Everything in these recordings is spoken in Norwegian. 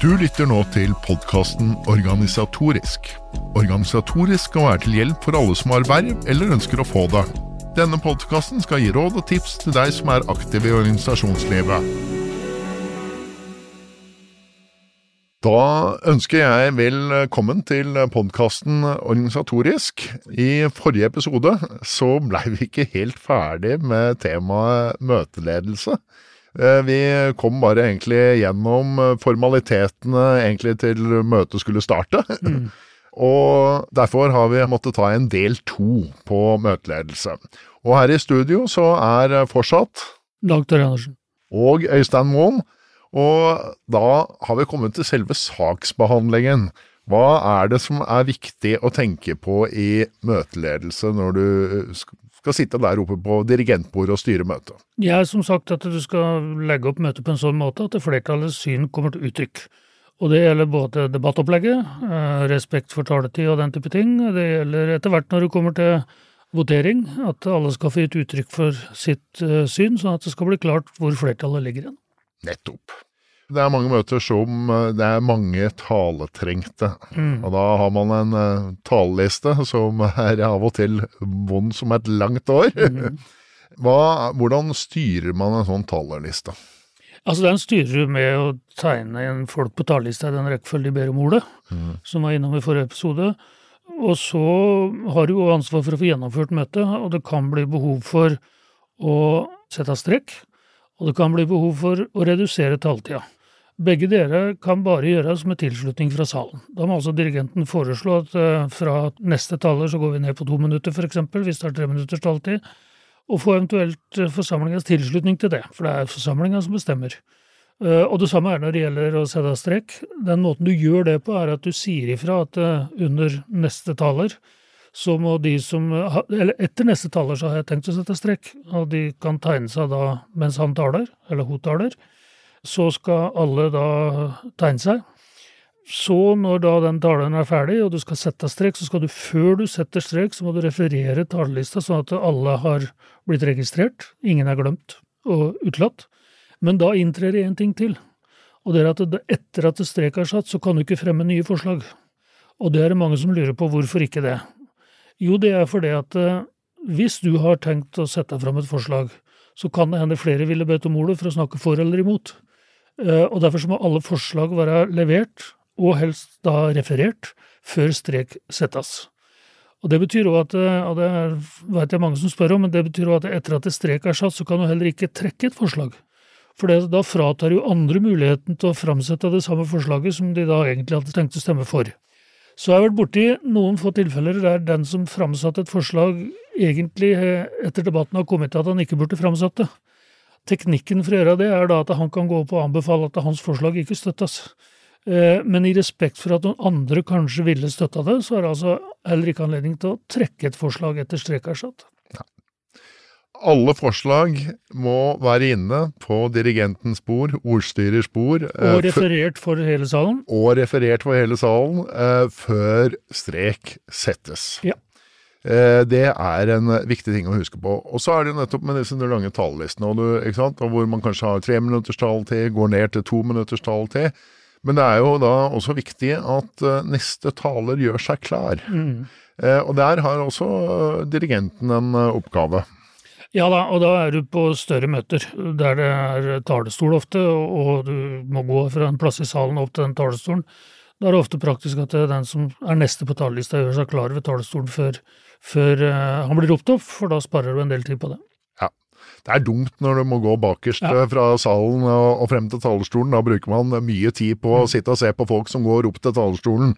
Du lytter nå til podkasten Organisatorisk. Organisatorisk skal være til hjelp for alle som har verv eller ønsker å få det. Denne podkasten skal gi råd og tips til deg som er aktiv i organisasjonslivet. Da ønsker jeg velkommen til podkasten Organisatorisk. I forrige episode så blei vi ikke helt ferdig med temaet møteledelse. Eh, vi kom bare egentlig gjennom formalitetene egentlig til møtet skulle starte. Mm. Og derfor har vi måttet ta en del to på møteledelse. Og her i studio så er fortsatt Dag Tørre Andersen. Og Øystein Moen. Og da har vi kommet til selve saksbehandlingen. Hva er det som er viktig å tenke på i møteledelse når du skal sitte der oppe på dirigentbordet og styre møtet? Jeg har som sagt at du skal legge opp møtet på en sånn måte at flertallets syn kommer til uttrykk. Og det gjelder både debattopplegget, eh, respekt for taletid og den type ting. Det gjelder etter hvert når du kommer til votering, at alle skal få gitt uttrykk for sitt eh, syn, sånn at det skal bli klart hvor flertallet ligger igjen. Nettopp. Det er mange møter som eh, det er mange taletrengte. Mm. Og da har man en uh, taleliste som er av og til vond som et langt år. Mm. Hva, hvordan styrer man en sånn talerliste? Altså, Den styrer du med å tegne en folk på talerlista i den rekkefølgen de ber om ordet, mm. som var innom i forrige episode. Og så har du jo ansvar for å få gjennomført møtet, og det kan bli behov for å sette strekk, og det kan bli behov for å redusere taletida. Begge dere kan bare gjøres med tilslutning fra salen. Da må altså dirigenten foreslå at uh, fra neste taler så går vi ned på to minutter, f.eks., hvis det er tre minutters taletid, og få eventuelt uh, forsamlingens tilslutning til det, for det er forsamlinga som bestemmer. Uh, og det samme er når det gjelder å sette strek. Den måten du gjør det på, er at du sier ifra at under neste taler så må de som Eller etter neste taler så har jeg tenkt å sette strek, og de kan tegne seg da mens han taler, eller hun taler så skal alle da tegne seg. Så, når da den talen er ferdig, og du skal sette strek, så skal du før du setter strek, så må du referere talelista, sånn at alle har blitt registrert, ingen er glemt og utelatt. Men da inntrer det én ting til, og det er at etter at strek er satt, så kan du ikke fremme nye forslag. Og det er det mange som lurer på hvorfor ikke det. Jo, det er fordi at eh, hvis du har tenkt å sette fram et forslag, så kan det hende flere ville bedt om ordet for å snakke for eller imot. Eh, og Derfor må alle forslag være levert, og helst da referert, før strek settes. Og Det betyr også at, eh, og det vet jeg mange som spør om, men det betyr også at etter at strek er satt, så kan du heller ikke trekke et forslag. For det, da fratar jo andre muligheten til å framsette det samme forslaget som de da egentlig hadde tenkt å stemme for. Så jeg har vært borti noen få tilfeller der den som framsatte et forslag, egentlig eh, etter debatten har kommet til at han ikke burde framsatt det. Teknikken for å gjøre det er da at han kan gå opp og anbefale at hans forslag ikke støttes. Eh, men i respekt for at noen andre kanskje ville støtta det, så er det altså heller ikke anledning til å trekke et forslag etter strek er satt. Ja. Alle forslag må være inne på dirigentens bord, ordstyrers bord. Eh, og referert for hele salen. Og referert for hele salen eh, før strek settes. Ja. Eh, det er en viktig ting å huske på. Og så er det jo nettopp med disse lange talelistene, og, hvor man kanskje har tre minutters taletid, går ned til to minutters taletid. Men det er jo da også viktig at eh, neste taler gjør seg klar. Mm. Eh, og der har også dirigenten en oppgave. Ja da, og da er du på større møter, der det er talerstol ofte, og du må gå fra en plass i salen opp til den talerstolen. Da er det ofte praktisk at den som er neste på talerlista, gjør seg klar ved talerstolen før før uh, han blir ropt opp, for da sparer du en del tid på det. Ja. Det er dumt når du må gå bakerst ja. fra salen og, frem til talerstolen. Da bruker man mye tid på å mm. sitte og se på folk som går opp til talerstolen,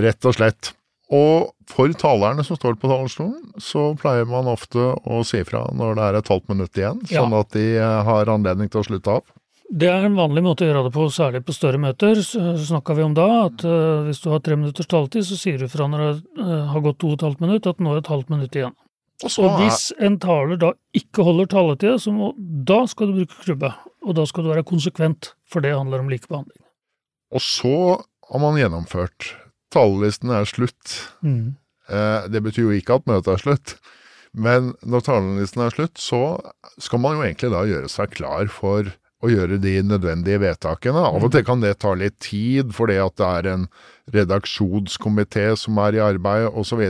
rett og slett. Og for talerne som står på talerstolen, så pleier man ofte å si fra når det er et halvt minutt igjen, sånn ja. at de eh, har anledning til å slutte av. Det er en vanlig måte å gjøre det på, særlig på større møter. Så snakka vi om da at uh, hvis du har tre minutters taletid, så sier du fra når det uh, har gått to og et halvt minutt at nå er det et halvt minutt igjen. Og, og hvis en taler da ikke holder taletida, så må, da skal du bruke klubbe. Og da skal du være konsekvent, for det handler om likebehandling. Og så har man gjennomført. Talelisten er slutt. Mm. Eh, det betyr jo ikke at møtet er slutt. Men når talelisten er slutt, så skal man jo egentlig da gjøre seg klar for å gjøre de nødvendige vedtakene. Av og til kan det ta litt tid fordi at det er en redaksjonskomité som er i arbeid osv.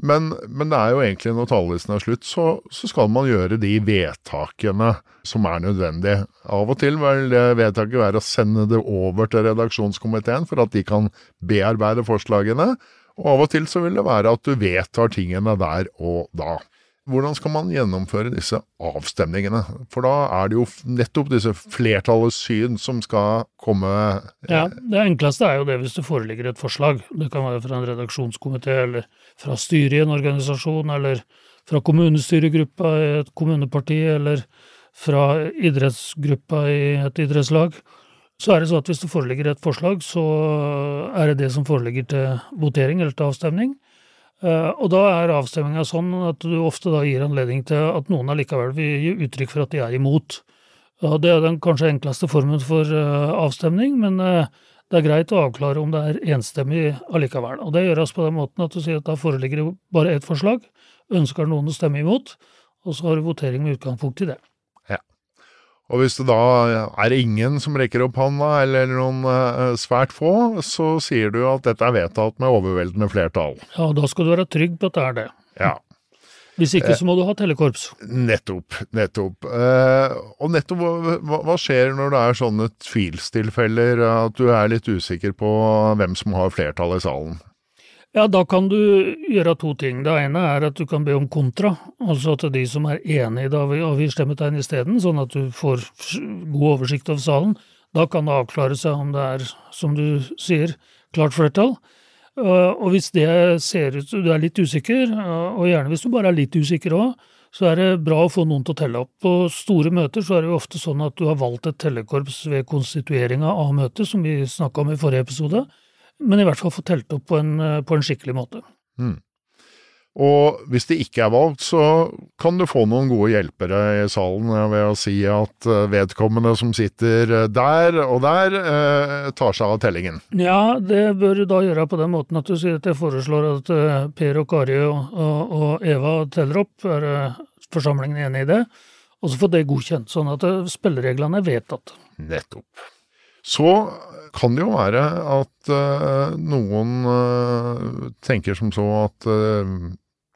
Men, men det er jo egentlig når talerlisten er slutt, så, så, skal man gjøre de vedtakene som er nødvendige. Av og til vil det vedtaket være å sende det over til redaksjonskomiteen for at de kan bearbeide forslagene, og av og til så vil det være at du vedtar tingene der og da. Hvordan skal man gjennomføre disse avstemningene? For da er det jo nettopp disse flertallets syn som skal komme Ja, Det enkleste er jo det hvis det foreligger et forslag. Det kan være fra en redaksjonskomité, eller fra styret i en organisasjon, eller fra kommunestyregruppa i et kommuneparti, eller fra idrettsgruppa i et idrettslag. Så er det sånn at hvis det foreligger et forslag, så er det det som foreligger til votering eller til avstemning. Uh, og da er avstemminga sånn at du ofte da gir anledning til at noen allikevel vil gi uttrykk for at de er imot. Og det er den kanskje enkleste formen for uh, avstemning, men eh, det er greit å avklare om det er enstemmig allikevel. Og det gjøres på den måten at du sier at da foreligger det bare ett forslag, ønsker noen å stemme imot, og så har du votering med utgangspunkt i det. Og hvis det da er ingen som rekker opp hånda, eller noen uh, svært få, så sier du at dette er vedtatt med overveldende flertall. Ja, da skal du være trygg på at det er det. Ja. Hvis ikke så må du ha tellekorps. Nettopp. Nettopp. Uh, og nettopp, hva, hva, skjer når det er sånne tvilstilfeller, at du er litt usikker på hvem som har flertall i salen? Ja, da kan du gjøre to ting. Det ene er at du kan be om kontra, altså at de som er enig i det avgir stemmetegn isteden, sånn at du får god oversikt over salen. Da kan det avklare seg om det er, som du sier, klart flertall. Og hvis det ser ut du er litt usikker, og gjerne hvis du bare er litt usikker òg, så er det bra å få noen til å telle opp. På store møter så er det jo ofte sånn at du har valgt et tellekorps ved konstitueringa av møtet, som vi snakka om i forrige episode men i hvert fall få telt opp på en, eh, på en skikkelig måte. Mm. Og hvis det ikke er valgt, så kan du få noen gode hjelpere i salen ved å si at eh, vedkommende som sitter eh, der og der, tar seg av tellingen. Ja, det bør du da gjøre på den måten at du sier at jeg foreslår at Per og Kari og, og, og Eva teller opp. Er forsamlingen enig i det? Og så får det godkjent, sånn at spillereglene er vedtatt. Nettopp. Så kan det jo være at uh, noen uh, tenker som så at uh,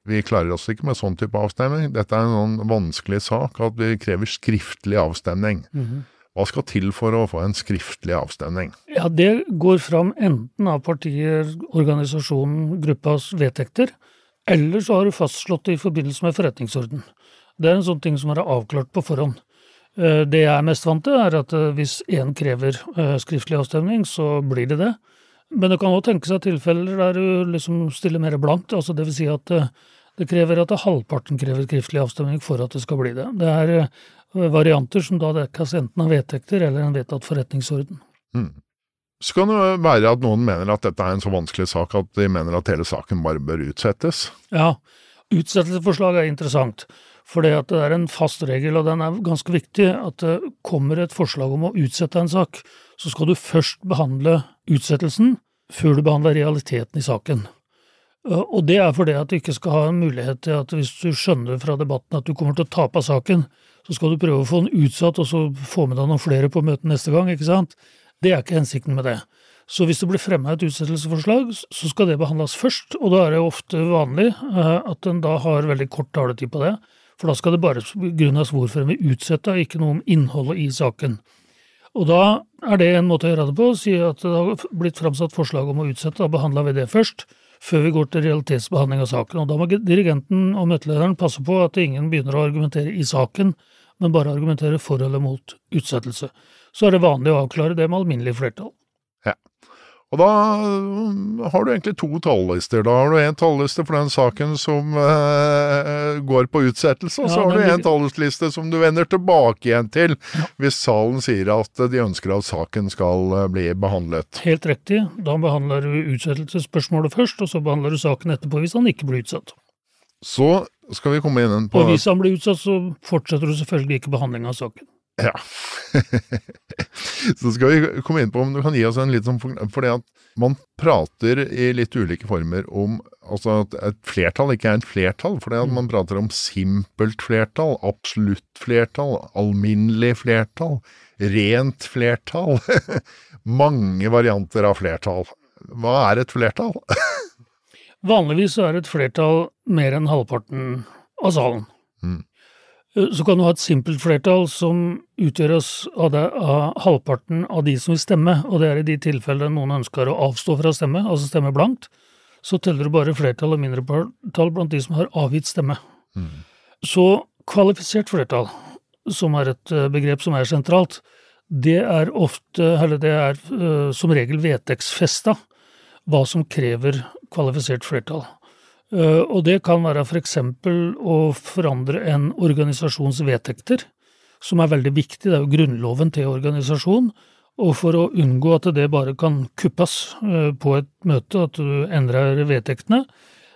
vi klarer oss ikke med sånn type avstemning. Dette er en sånn vanskelig sak at vi krever skriftlig avstemning. Mm -hmm. Hva skal til for å få en skriftlig avstemning? Ja, Det går fram enten av partier, organisasjonen, gruppas vedtekter, eller så har du fastslått det i forbindelse med forretningsorden. Det er en sånn ting som er avklart på forhånd. Eh, det jeg er mest vant til, er at eh, hvis én krever eh, skriftlig avstemning, så blir det det. Men det kan også tenke seg tilfeller der du liksom stiller mer blankt, altså det vil si at det krever at halvparten krever skriftlig avstemning for at det skal bli det. Det er varianter som da dekkes enten av vedtekter eller en vedtatt forretningsorden. Mm. Så kan det være at noen mener at dette er en så vanskelig sak at de mener at hele saken bare bør utsettes. Ja, utsettelsesforslag er interessant. For det er en fast regel, og den er ganske viktig, at det kommer et forslag om å utsette en sak, så skal du først behandle utsettelsen før du behandler realiteten i saken. Og det er fordi at du ikke skal ha en mulighet til at hvis du skjønner fra debatten at du kommer til å tape saken, så skal du prøve å få den utsatt og så få med deg noen flere på møtet neste gang, ikke sant? Det er ikke hensikten med det. Så hvis det blir fremma et utsettelsesforslag, så skal det behandles først, og da er det ofte vanlig eh, at en da har veldig kort taletid på det. For da skal det bare begrunnes hvorfor en vil utsette, ikke noe om innholdet i saken. Og da er det en måte å gjøre det på, å si at det har blitt framsatt forslag om å utsette, da behandler vi det først, før vi går til realitetsbehandling av saken. Og da må dirigenten og møtelederen passe på at ingen begynner å argumentere i saken, men bare argumentere for eller mot utsettelse. Så er det vanlig å avklare det med alminnelig flertall. Og da mm, har du egentlig to talllister. Da har du en talliste for den saken som eh, går på utsettelse, og så har du en tallliste som du vender tilbake igjen til hvis salen sier at de ønsker at saken skal uh, bli behandlet. Helt riktig. Da behandler du utsettelsesspørsmålet først, og så behandler du saken etterpå hvis han ikke blir utsatt. Så skal vi komme inn på Og hvis han blir utsatt, så fortsetter du selvfølgelig ikke behandling av saken. Ja. Så skal vi komme inn på om du kan gi oss en litt sånn For det at man prater i litt ulike former om altså at et flertall ikke er et flertall. For det at man prater om simpelt flertall, absolutt flertall, alminnelig flertall, rent flertall. Mange varianter av flertall. Hva er et flertall? Vanligvis er et flertall mer enn halvparten av salen. Mm. Så kan du ha et simpelt flertall som utgjøres av, det, av, halvparten av de som vil stemme, og det er i de tilfellene noen ønsker å avstå fra å stemme, altså stemme blankt. Så teller du bare flertall og mindretall blant de som har avgitt stemme. Mm. Så kvalifisert flertall, som er et eh, begrep som er sentralt, det er ofte, eller det er uh, som regel vedtektsfesta hva som krever kvalifisert flertall. Eh, og det kan være f.eks. Å forandre en organisasjons vedtekter, som er veldig viktig, det er jo grunnloven til organisasjonen. Og for å unngå at det bare kan kuppes eh, på et møte, at du endrer vedtektene,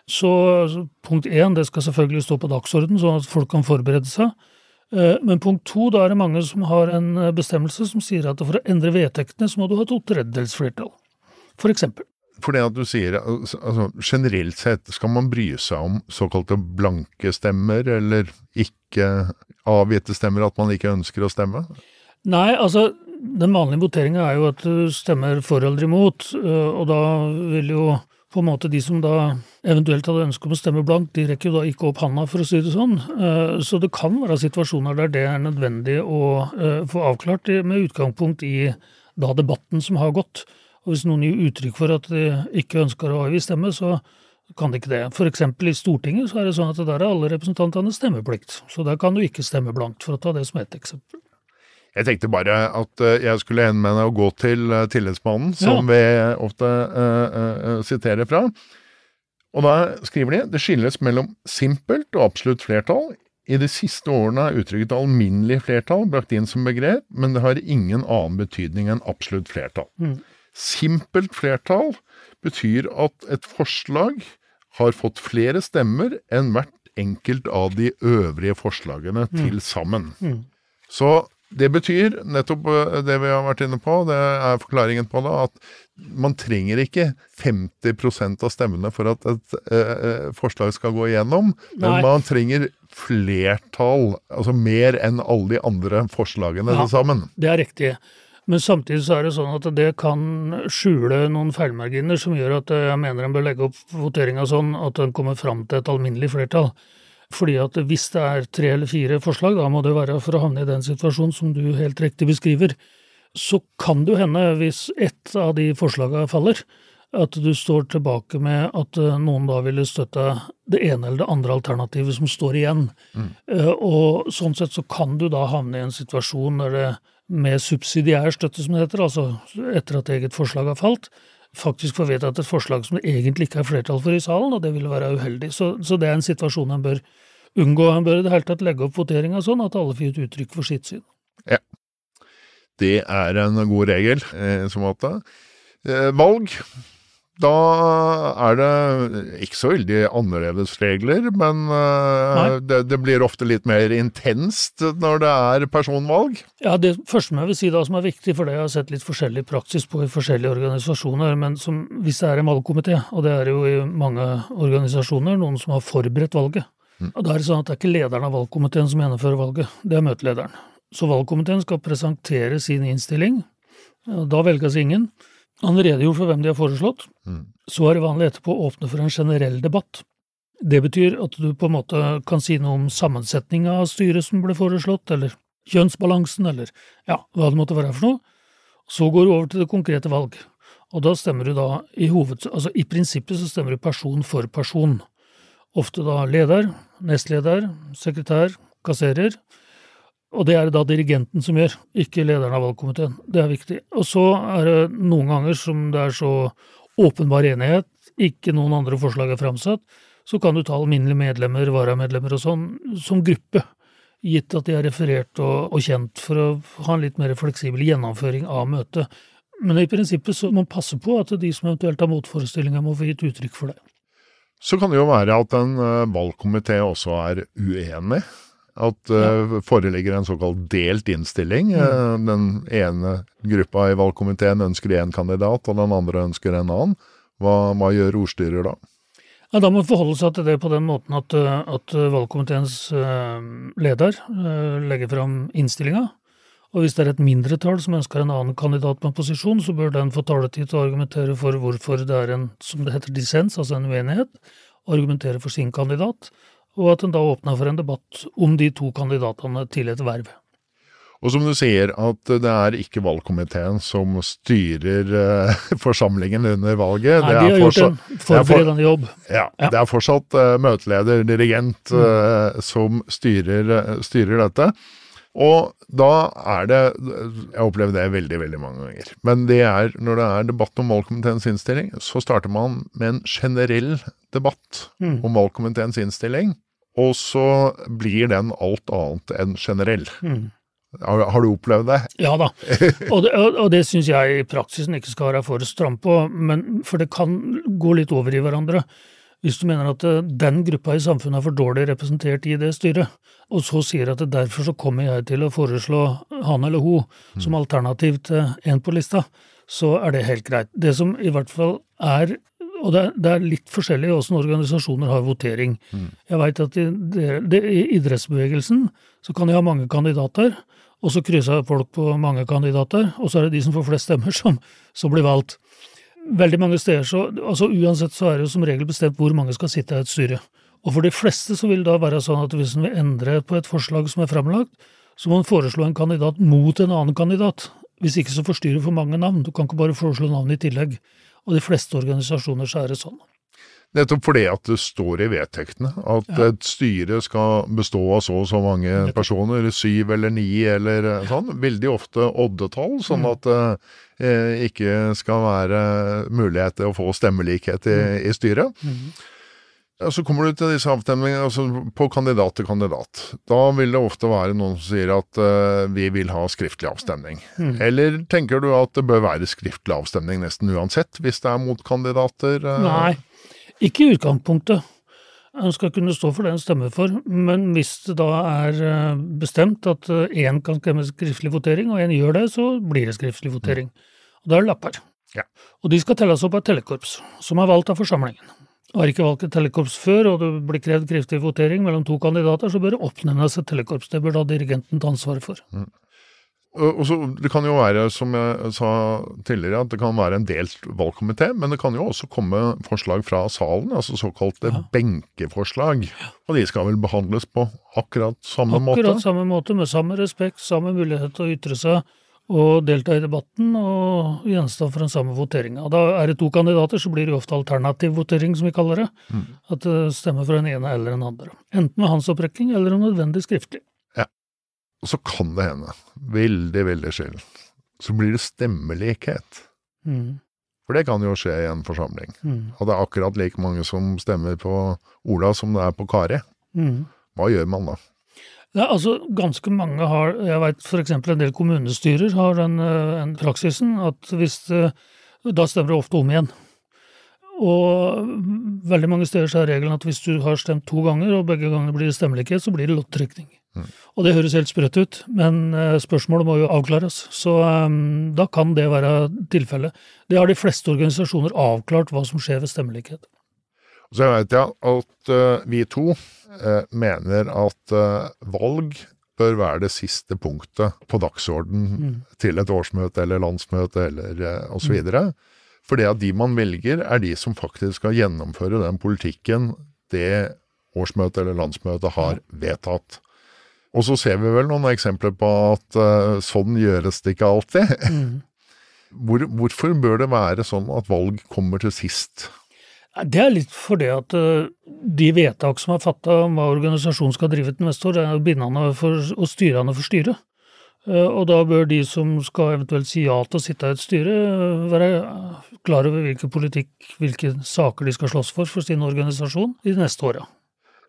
så punkt én, det skal selvfølgelig stå på dagsorden, sånn at folk kan forberede seg. Eh, men punkt to, da er det mange som har en bestemmelse som sier at for å endre vedtektene, så må du ha to tredjedels flertall, for eksempel. For det at du sier altså, Generelt sett, skal man bry seg om såkalte blanke stemmer, eller ikke avgitte stemmer, at man ikke ønsker å stemme? Nei, altså den vanlige voteringa er jo at du stemmer for eller imot, og da vil jo på en måte de som da eventuelt hadde ønske om å stemme blankt, de rekker jo da ikke opp handa, for å si det sånn. Så det kan være situasjoner der det er nødvendig å få avklart med utgangspunkt i da debatten som har gått. Og hvis noen gir uttrykk for at de ikke ønsker å avgi stemme, så kan de ikke det. For eksempel i Stortinget så er det sånn at der er alle representantene stemmeplikt. Så der kan du ikke stemme blankt, for å ta det som ett eksempel. Jeg tenkte bare at eh, jeg skulle henvende meg og gå til eh, Tillitsmannen, som ja. vi ofte uh, uh, siterer fra. Og da skriver de det skilles mellom simpelt og absolutt flertall. I de siste årene er uttrykket alminnelig flertall brakt inn som begrep, men det har ingen annen betydning enn absolutt flertall. Mm. Simpelt flertall betyr at et forslag har fått flere stemmer enn hvert enkelt av de øvrige forslagene mm. til sammen. Mm. Så det betyr nettopp eh, det vi har vært inne på, det er forklaringen på det, at man trenger ikke 50% av stemmene for at et eh, forslag skal gå igjennom, Nei. men man trenger flertall, altså mer enn alle de andre forslagene ja, til sammen. Det er riktig. Men samtidig så er det sånn at det kan skjule noen feilmarginer som gjør at jeg mener en bør legge opp voteringa sånn at den kommer fram til et alminnelig flertall. Fordi at hvis det er tre eller fire forslag, da må det være for å havne i den situasjonen som du helt riktig beskriver, så kan det jo hende, hvis ett av de forslaga faller, at du står tilbake med at eh, noen da ville støtta det ene eller det andre alternativet som står igjen. Mm. Eh, og sånn sett så kan du da havne i en situasjon der det med subsidiær støtte, som det heter, altså etter at eget forslag har falt, faktisk får vedtatt et forslag som det egentlig ikke er flertall for i salen, og det ville være uheldig. Så, så det er en situasjon en bør unngå. En bør i det hele tatt legge opp voteringa sånn at alle får gitt uttrykk for sitt syn. Ja. Det er en god regel i så måte. Valg da er det ikke så veldig annerledes regler, men uh, det, det, blir ofte litt mer intenst når det er personvalg. Ja, Det første jeg vil si da som er viktig, for det jeg har sett litt forskjellig praksis på i forskjellige organisasjoner, men som, hvis det er en valgkomité, og det er jo i mange organisasjoner, noen som har forberedt valget, mm. og da er det sånn at det er ikke lederen av valgkomiteen som gjennomfører valget, det er møtelederen. Så valgkomiteen skal presentere sin innstilling, da velges ingen. Han redegjorde for hvem de har foreslått. Mm. Så er det vanlig etterpå å åpne for en generell debatt. Det betyr at du på en måte kan si noe om sammensetninga av styret som ble foreslått, eller kjønnsbalansen, eller ja, hva det måtte være for noe. Så går du over til det konkrete valg, og da stemmer du da i hoved... Altså i prinsippet så stemmer du person for person. Ofte da leder, nestleder, sekretær, kasserer, og det er det da dirigenten som gjør, ikke lederen av valgkomiteen. Det er viktig. Og så er det noen ganger som det er så åpenbar enighet, ikke noen andre forslag er framsatt, så kan du ta alminnelige medlemmer, varamedlemmer og sånn, som gruppe, gitt at de er referert og, og, kjent, for å ha en litt mer fleksibel gjennomføring av møtet. Men i prinsippet så må man passe på at de som eventuelt har motforestillinger, må få gitt uttrykk for det. Så kan det jo være at en eh, valgkomité også er uenig At uh, foreligger en såkalt delt innstilling. Mm. Den ene gruppa i valgkomiteen ønsker én kandidat, og den andre ønsker en annen. Hva, hva gjør ordstyrer da? Ja, Da må man forholde seg til det på den måten at, at valgkomiteens leder legger fram innstillinga. Og hvis det er et mindretall som ønsker en annen kandidat på en posisjon, så bør den få taletid til å argumentere for hvorfor det er en, som det heter, dissens, altså en uenighet, argumentere for sin kandidat, og at en da åpner for en debatt om de to kandidatene til et verv. Og som du sier, at det er ikke valgkomiteen som styrer uh, forsamlingen under valget. Nei, de har gjort en forberedende jobb. Ja, ja, Det er fortsatt uh, møteleder, dirigent, uh, som styrer, styrer dette. Og da er det Jeg har opplevd det veldig, veldig mange ganger. Men det er, når det er debatt om valgkomiteens innstilling, så starter man med en generell debatt mm. om valgkomiteens innstilling. Og så blir den alt annet enn generell. Mm. Har, har, du opplevd det? Ja da, og det, og det syns jeg i praksisen ikke skal være for stram på, men, for det kan gå litt over i hverandre. Hvis du mener at eh, den gruppa i samfunnet er for dårlig representert i det styret, og så sier at derfor så kommer jeg til å foreslå han eller hun som mm. alternativ til en på lista, så er det helt greit. Det som i hvert fall er og det er, det er litt forskjellig hvordan organisasjoner har votering. Mm. Jeg veit at i, det, i, idrettsbevegelsen så kan de ha mange kandidater, og så krysser folk på mange kandidater, og så er det de som får flest stemmer, som, som blir valgt. Veldig mange steder så altså Uansett så er det jo som regel bestemt hvor mange skal sitte i et styre. Og for de fleste så vil det da være sånn at hvis en vil endre på et forslag som er framlagt, så må en foreslå en kandidat mot en annen kandidat. Hvis ikke så forstyrrer for mange navn. Du kan ikke bare foreslå navn i tillegg. Og de fleste organisasjoner så er det sånn. Nettopp fordi at det står i vedtektene at ja. et styre skal bestå av så og så mange personer, syv eller ni eller sånn. Veldig ofte oddetall, sånn mm. at det eh, ikke skal være mulighet til å få stemmelikhet i, mm. i styret. Mm. Ja, Så kommer du til disse avstemningene altså på kandidat til kandidat. Da vil det ofte være noen som sier at uh, vi vil ha skriftlig avstemning. Mm. Eller tenker du at det bør være skriftlig avstemning nesten uansett, hvis det er motkandidater? Uh... Nei, ikke i utgangspunktet. En skal kunne stå for det en stemmer for, men hvis det da er uh, bestemt at én kan stemme skriftlig votering, og én gjør det, så blir det skriftlig votering. Mm. Og da er det lapper. Ja. Og de skal telles opp av tellekorps, som er valgt av forsamlingen. Har ikke valgt et tellekorps før, og det blir krevd kriftig votering mellom to kandidater, så bør det oppnevnes et tellekorps. Det bør da dirigenten ta ansvaret for. Mm. Og så, det kan jo være, som jeg sa tidligere, at det kan være en delt valgkomité, men det kan jo også komme forslag fra salen, altså såkalte ja. benkeforslag. Og de skal vel behandles på akkurat samme akkurat måte? Akkurat samme måte, med samme respekt, samme mulighet til å ytre seg og delta i debatten og gjenstand for den samme voteringa. Da er det to kandidater, så blir det ofte alternativ votering, som vi kaller det. Mm. At det stemmer for den ene eller den andre. Enten med håndsopprekning eller om nødvendig skriftlig. Ja. Og så kan det hende, veldig, veldig sjelden, så blir det stemmelikhet. Mm. For det kan jo skje i en forsamling. Mm. Og det er akkurat like mange som stemmer på Ola som det er på Kari. Mm. Hva gjør man da? Ja, altså Ganske mange har Jeg vet f.eks. en del kommunestyrer har den, den eh, praksisen at hvis det, Da stemmer det ofte om igjen. Og veldig mange steder så er regelen at hvis du har stemt to ganger, og begge ganger blir det stemmelikhet, så blir det loddtrekning. Mm. Og det høres helt sprøtt ut, men uh, spørsmålet må jo avklares. Så um, da kan det være tilfellet. Det har de fleste organisasjoner avklart hva som skjer ved stemmelikhet. Så vet jeg at uh, vi to uh, mener at uh, valg bør være det siste punktet på dagsorden mm. til et årsmøte eller landsmøte eller uh, osv. Mm. det at de man velger, er de som faktisk skal gjennomføre den politikken det årsmøtet eller landsmøtet har vedtatt. Og så ser vi vel noen eksempler på at sånn gjøres det ikke alltid. Mm. Hvor, hvorfor bør det være sånn at valg kommer til sist? Det er litt fordi at eh, de vedtak som er fatta om hva organisasjonen skal drive til neste år, er bindende for, og styrende for styret. Eh, og da bør de som skal eventuelt si ja til å sitte i et styre, eh, være klar over hvilken politikk, hvilke saker de skal slåss for for sin organisasjon de neste åra.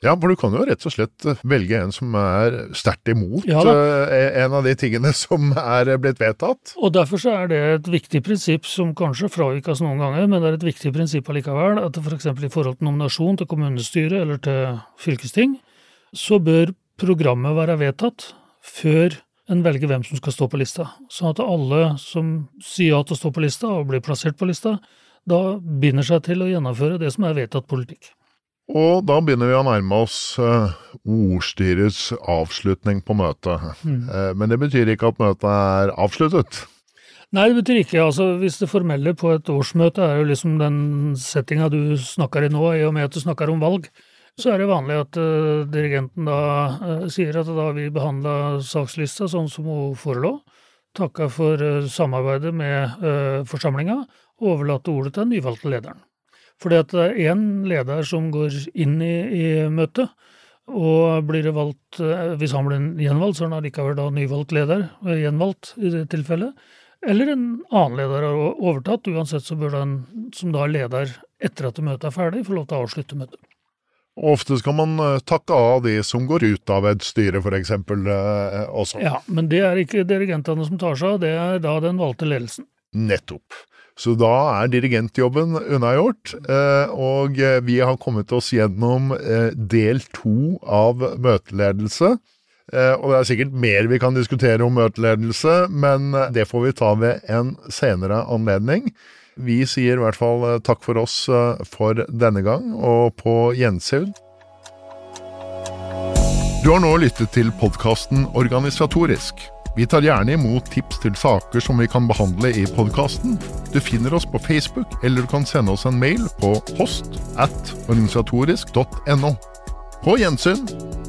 Ja, for du kan jo rett og slett eh, velge en som er sterkt imot ja, eh, en av de tingene som er blitt vedtatt. Og derfor så er det et viktig prinsipp som kanskje fravikes noen ganger, men det er et viktig prinsipp allikevel, at f.eks. For i forhold til nominasjon til kommunestyre eller til fylkesting, så bør programmet være vedtatt før en velger hvem som skal stå på lista. Sånn at alle som sier ja til å stå på lista og blir plassert på lista, da binder seg til å gjennomføre det som er vedtatt politikk. Og da begynner vi å nærme oss uh, ordstyrets avslutning på møtet. Mm. Uh, men det betyr ikke at møtet er avsluttet? Nei, det betyr ikke. altså Hvis det formelle på et årsmøte er jo liksom den settinga du snakker i nå, i og med at du snakker om valg, så er det vanlig at uh, dirigenten da sier at da har vi behandla sakslista sånn som hun forelå, takka for samarbeidet med forsamlinga og overlater ordet til den nyvalgte lederen. Fordi at det er én leder som går inn i, i møtet, og blir det valgt Hvis han blir gjenvalgt, så er han allikevel da nyvalgt leder, gjenvalgt i det tilfellet. Eller en annen leder har overtatt. Uansett så bør den som da er leder etter at møtet er ferdig, få lov til å avslutte møtet. Ofte skal man eh, takke av de som går ut av et styre, f.eks. Eh, også. Ja, men det er ikke dirigentene som tar seg av, det er da den valgte ledelsen. Nettopp. Så da er dirigentjobben unnagjort, eh, og vi har kommet oss gjennom del to av møteledelse. Og det er sikkert mer vi kan diskutere om møteledelse, men det får vi ta ved en senere anledning. Vi sier i hvert fall eh, takk for oss eh, for denne gang, og på gjensyn. Du har nå lyttet til podkasten Organisatorisk. Vi tar gjerne imot tips til saker som vi kan behandle i podkasten. Du finner oss på Facebook, eller du kan sende oss en mail på host at organisatorisk.no. På gjensyn.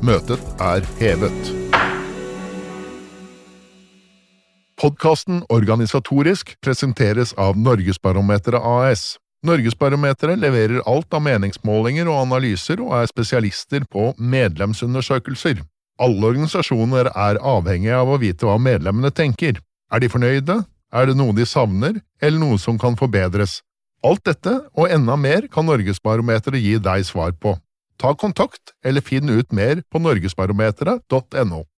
Møtet er hevet. Podkasten Organisatorisk presenteres av Norgesbarometeret AS. Norgesbarometeret leverer alt av meningsmålinger og analyser, og er spesialister på medlemsundersøkelser. Alle organisasjoner er avhengige av å vite hva medlemmene tenker. Er de fornøyde? Er det noe de savner, eller noe som kan forbedres? Alt dette, og enda mer, kan Norgesbarometeret gi deg svar på. Ta kontakt, eller finn ut mer på norgesbarometeret.no.